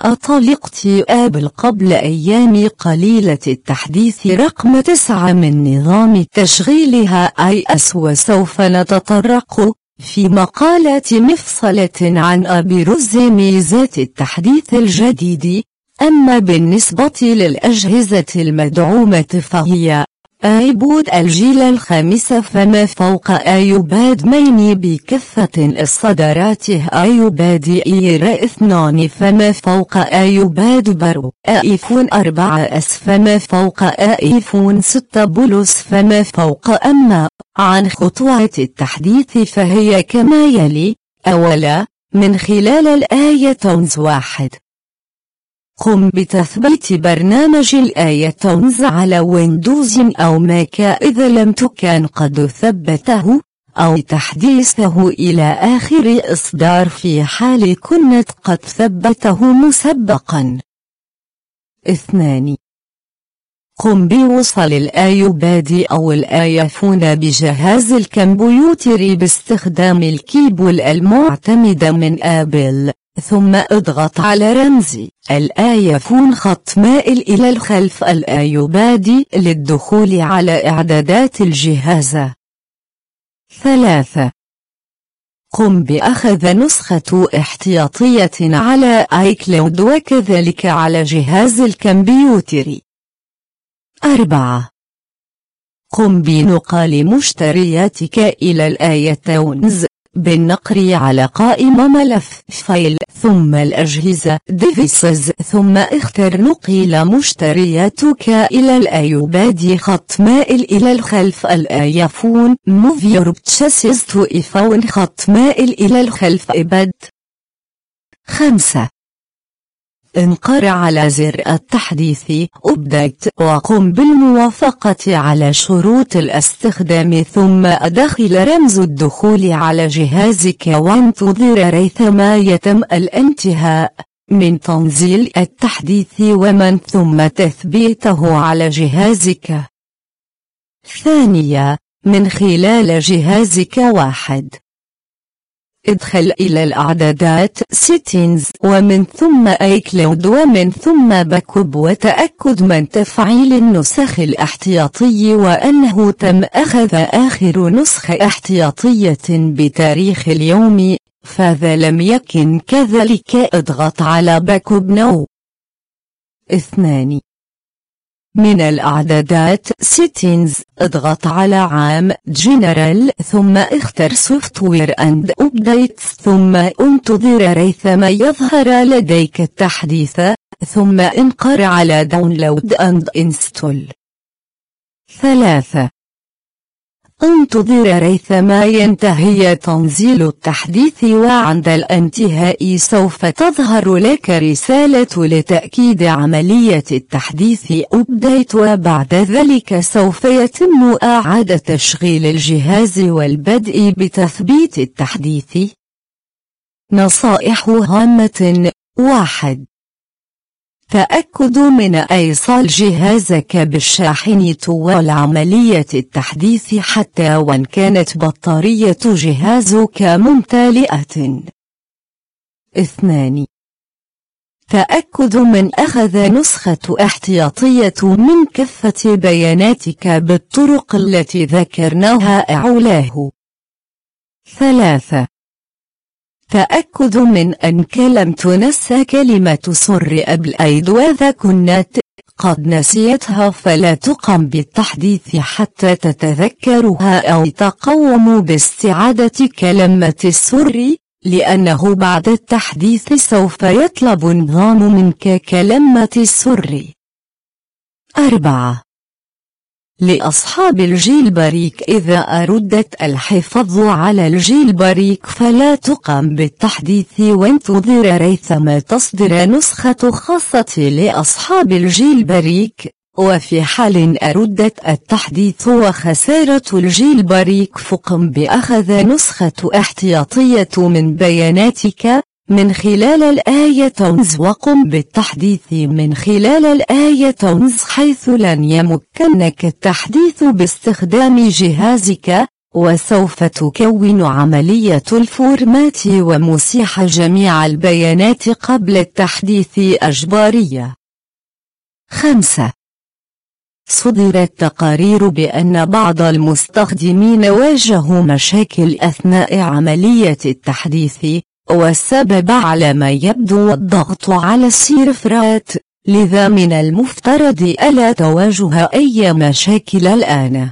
أطال اقتئاب قبل أيام قليلة التحديث رقم تسعة من نظام تشغيلها أي أس وسوف نتطرق في مقالة مفصلة عن أبرز ميزات التحديث الجديد. أما بالنسبة للأجهزة المدعومة فهي آيبود الجيل الخامس فما فوق آيوباد ميني بكفة الصدراته آيوباد إير اثنان فما فوق آيوباد برو آيفون أربعة أس فما فوق آيفون ستة بلس فما فوق أما عن خطوات التحديث فهي كما يلي أولا من خلال الآيتونز واحد. قم بتثبيت برنامج الآيتونز على ويندوز أو ماك إذا لم تكن قد ثبته أو تحديثه إلى آخر إصدار في حال كنت قد ثبته مسبقا. اثنان. قم بوصل الآيباد أو الآيفون بجهاز الكمبيوتر باستخدام الكيبل المعتمد من آبل. ثم اضغط على رمز الآيفون خط مائل إلى الخلف الآيباد للدخول على إعدادات الجهاز. ثلاثة. قم بأخذ نسخة احتياطية على cloud وكذلك على جهاز الكمبيوتر. أربعة. قم بنقل مشترياتك إلى الآيتونز بالنقر على قائمة ملف file ثم الأجهزة devices ثم اختر نقل مشترياتك إلى الآيباد خط مائل إلى الخلف الآيفون move purchases to iPhone خط مائل إلى الخلف iPad. خمسة. انقر على زر التحديث أبدأت وقم بالموافقة على شروط الاستخدام ثم أدخل رمز الدخول على جهازك وانتظر ريثما يتم الانتهاء من تنزيل التحديث ومن ثم تثبيته على جهازك. ثانية من خلال جهازك واحد. ادخل إلى الإعدادات Settings ومن ثم iCloud ومن ثم backup وتأكد من تفعيل النسخ الاحتياطي وأنه تم أخذ آخر نسخة احتياطية بتاريخ اليوم فإذا لم يكن كذلك اضغط على backup now اثنان من الإعدادات Settings اضغط على عام General ثم اختر Software Updates ثم انتظر ريثما يظهر لديك التحديث ثم انقر على Download and Install. ثلاثة انتظر ريثما ينتهي. تنزيل التحديث وعند الانتهاء سوف تظهر لك رسالة لتأكيد عملية التحديث. أبديت وبعد ذلك سوف يتم إعادة تشغيل الجهاز والبدء بتثبيت التحديث. نصائح هامة. واحد. تأكد من إيصال جهازك بالشاحن طوال عملية التحديث حتى وإن كانت بطارية جهازك ممتلئة. اثنان تأكد من أخذ نسخة احتياطية من كفة بياناتك بالطرق التي ذكرناها أعلاه. ثلاثة تأكد من أنك لم تنسى كلمة سر قبل أيد وإذا كنت قد نسيتها فلا تقم بالتحديث حتى تتذكرها أو تقوم باستعادة كلمة السر لأنه بعد التحديث سوف يطلب النظام منك كلمة السر. أربعة لأصحاب ال jailbreak. إذا أردت الحفاظ على ال jailbreak فلا تقم بالتحديث وانتظر ريثما تصدر نسخة خاصة لأصحاب ال jailbreak. وفي حال أردت التحديث وخسارة ال jailbreak فقم بأخذ نسخة احتياطية من بياناتك. من خلال ال iTunes وقم بالتحديث من خلال ال iTunes حيث لن يمكنك التحديث باستخدام جهازك وسوف تكون عملية الفورمات ومسيح جميع البيانات قبل التحديث أجبارية. 5. صدرت تقارير بأن بعض المستخدمين واجهوا مشاكل أثناء عملية التحديث، والسبب على ما يبدو الضغط على السيرفرات، لذا من المفترض ألا تواجه أي مشاكل الآن.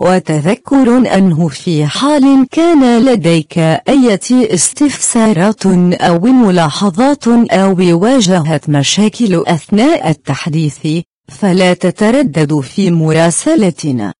وتذكر أنه في حال كان لديك أي استفسارات أو ملاحظات أو واجهت مشاكل أثناء التحديث فلا تتردد في مراسلتنا